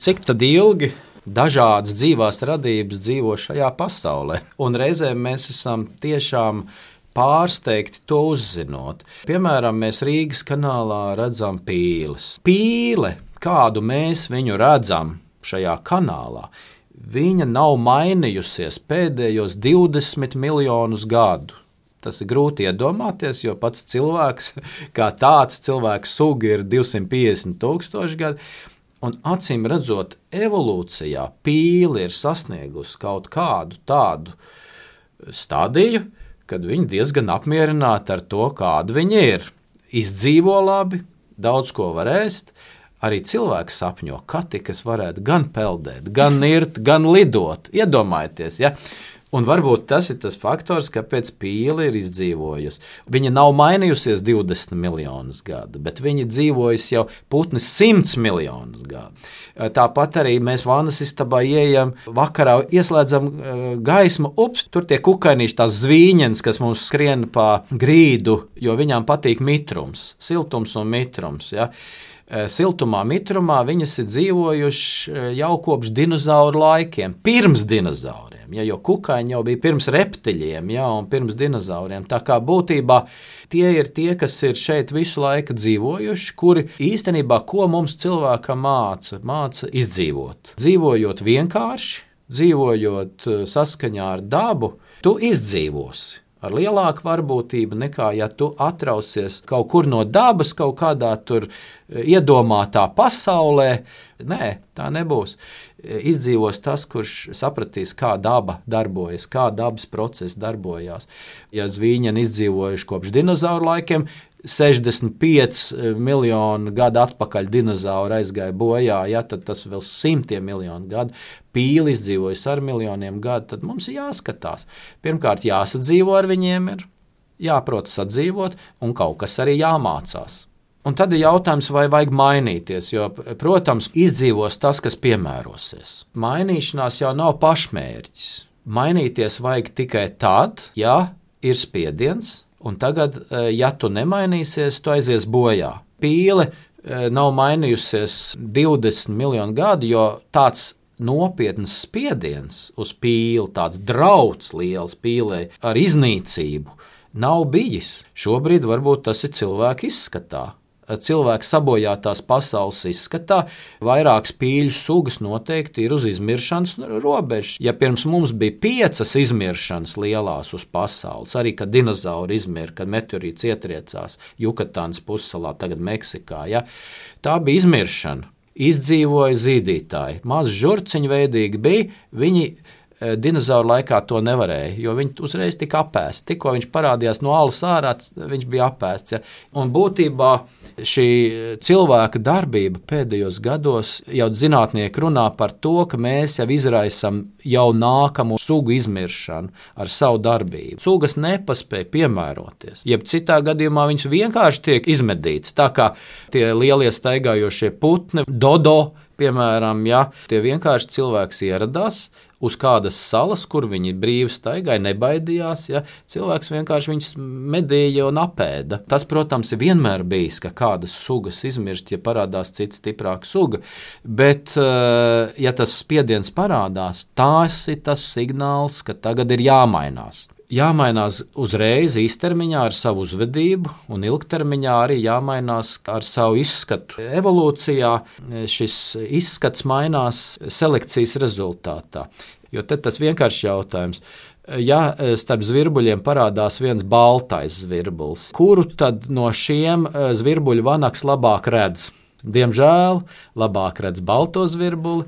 Cik ilgi dažādas dzīvās radības dzīvo šajā pasaulē? Un reizēm mēs esam tiešām pārsteigti to uzzinot. Piemēram, mēs Rīgas kanālā redzam pīles. Pīle, kādu mēs viņu redzam šajā kanālā, viņa nav mainījusies pēdējos 20 miljonus gadu. Tas ir grūti iedomāties, jo pats cilvēks, kā tāds cilvēks, suga ir 250 tūkstoši gadi. Un acīm redzot, evolūcijā pīle ir sasniegusi kaut kādu tādu stadiju, kad viņi diezgan apmierināti ar to, kāda viņi ir. Izdzīvo labi, daudz ko var ēst. Arī cilvēks sapņo, ka tikas varētu gan peldēt, gan nirt, gan lidot. Iedomājieties, ja? Un varbūt tas ir tas faktors, kāpēc pīle ir izdzīvojusi. Viņa nav mainījusies 20 miljonus gadu, bet viņa dzīvojusi jau putni 100 miljonus gadu. Tāpat arī mēs vannas istabā ieejam, vakarā ieslēdzam gaismu, ups, tur tie kukainīši, tās zvīņens, kas mums skrien pa grīdu, jo viņām patīk mitrums, siltums un mitrums. Ja? siltumā, mitrumā viņas ir dzīvojušas jau kopš dinozauru laikiem, pirms dinozauriem dinozauriem, ja, jo kukaiņi jau bija pirms reptiļiem ja, un pirms dinozauriem. Tā kā būtībā tie ir tie, kas ir šeit visu laiku dzīvojuši, kuri īstenībā ko mums cilvēkam māca? Māca izdzīvot. Dzīvojot vienkārši, dzīvojot eh, saskaņā ar dabu, tu izdzīvosi ar lielāku varbūtību nekā, ja tu atrausies kaut kur no dabas, kaut kādā tur eh, iedomātā pasaulē. Nē, tā nebūs izdzīvos tas, kurš sapratīs, kā daba darbojas, kā dabas process darbojās. Ja zvīņi izdzīvojuši kopš dinozauru laikiem, 65 miljonu gadu atpakaļ dinozauri aizgāja bojā, ja, tas vēl simtiem miljonu gadu. Pīli izdzīvojas ar miljoniem gadu, tad mums ir jāskatās. Pirmkārt, jāsadzīvo ar viņiem, ir jāprot sadzīvot, un kaut kas arī jāmācās. Un tad ir jautājums, vai vajag mainīties, jo, protams, izdzīvos tas, kas piemērosies. Mainīšanās jau nav pašmērķis. Mainīties vajag tikai tad, ja ir spiediens, un tagad, eh, ja tu nemainīsies, tu aizies bojā. Pīle eh, nav mainījusies 20 miljonu gadu, jo tāds nopietns spiediens uz pīli, tāds drauds liels pīlē ar iznīcību, nav bijis. Šobrīd varbūt tas ir cilvēka izskatā cilvēka sabojātās pasaules izskatā, vairākas pīļu sugas noteikti ir uz izmiršanas robežas. Ja pirms mums bija piecas izmiršanas lielās uz pasaules, arī kad dinozauri izmirka, kad meteorīts ietriecās Jukatānas pussalā, tagad Meksikā, ja, tā bija izmiršana. Izdzīvoja zīdītāji, mazi žurciņi veidīgi bija. Viņi dinozauru laikā to nevarēja, jo viņi uzreiz tika apēsti. Tikko viņš parādījās no alas ārā, viņš bija apēsts. Ja? Un būtībā šī cilvēka darbība pēdējos gados jau zinātnieki runā par to, ka mēs jau izraisām jau nākamo sugu izmiršanu ar savu darbību. Sugas nepaspēja piemēroties, jeb citā gadījumā viņas vienkārši tiek izmedītas. Tā kā tie lielie staigājošie putni, dodo, piemēram, ja tie vienkārši cilvēks ieradās, uz kādas salas, kur viņi brīvi staigāja, nebaidījās. Ja? Cilvēks vienkārši viņus medīja un apēda. Tas, protams, ir vienmēr bijis, ka kādas sugas izmirst, ja parādās cits stiprāka suga. Bet, eh, ja tas spiediens parādās, tas ir tas signāls, ka tagad ir jāmainās jāmainās uzreiz īstermiņā ar savu uzvedību, un ilgtermiņā arī jāmainās ar savu izskatu. Evolūcijā šis izskats mainās selekcijas rezultātā. Jo tas ir vienkāršs jautājums. Ja starp zvirbuļiem parādās viens baltais zvirbulis, kuru tad no šiem zvirbuļu vanaks labāk redz? Diemžēl labāk redz balto zvirbuli,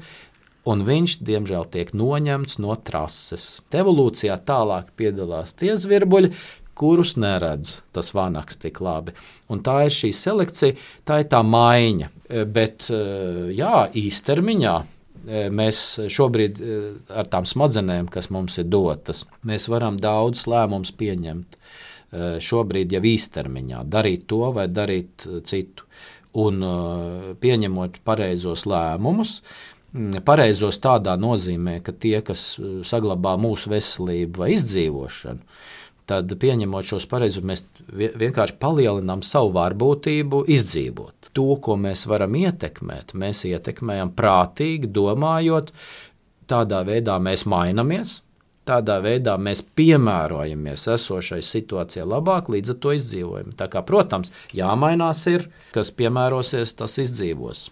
un viņš, diemžēl, tiek noņemts no trases. Evolūcijā tālāk piedalās tie zvirbuļi, kurus neredz tas vanaks tik labi. Un tā ir šī selekcija, tā ir tā maiņa. Bet jā, īstermiņā mēs šobrīd ar tām smadzenēm, kas mums ir dotas, mēs varam daudz lēmumus pieņemt. Šobrīd jau īstermiņā darīt to vai darīt citu. Un pieņemot pareizos lēmumus, pareizos tādā nozīmē, ka tie, kas uh, saglabā mūsu veselību vai izdzīvošanu, tad pieņemot šos pareizumus, mēs vienkārši palielinām savu varbūtību izdzīvot. To, ko mēs varam ietekmēt, mēs ietekmējam prātīgi, domājot, tādā veidā mēs mainamies. Tādā veidā mēs piemērojamies esošai situācijai labāk, līdz ar to izdzīvojam. Tā kā, protams, jāmainās ir, kas piemērosies, tas izdzīvos.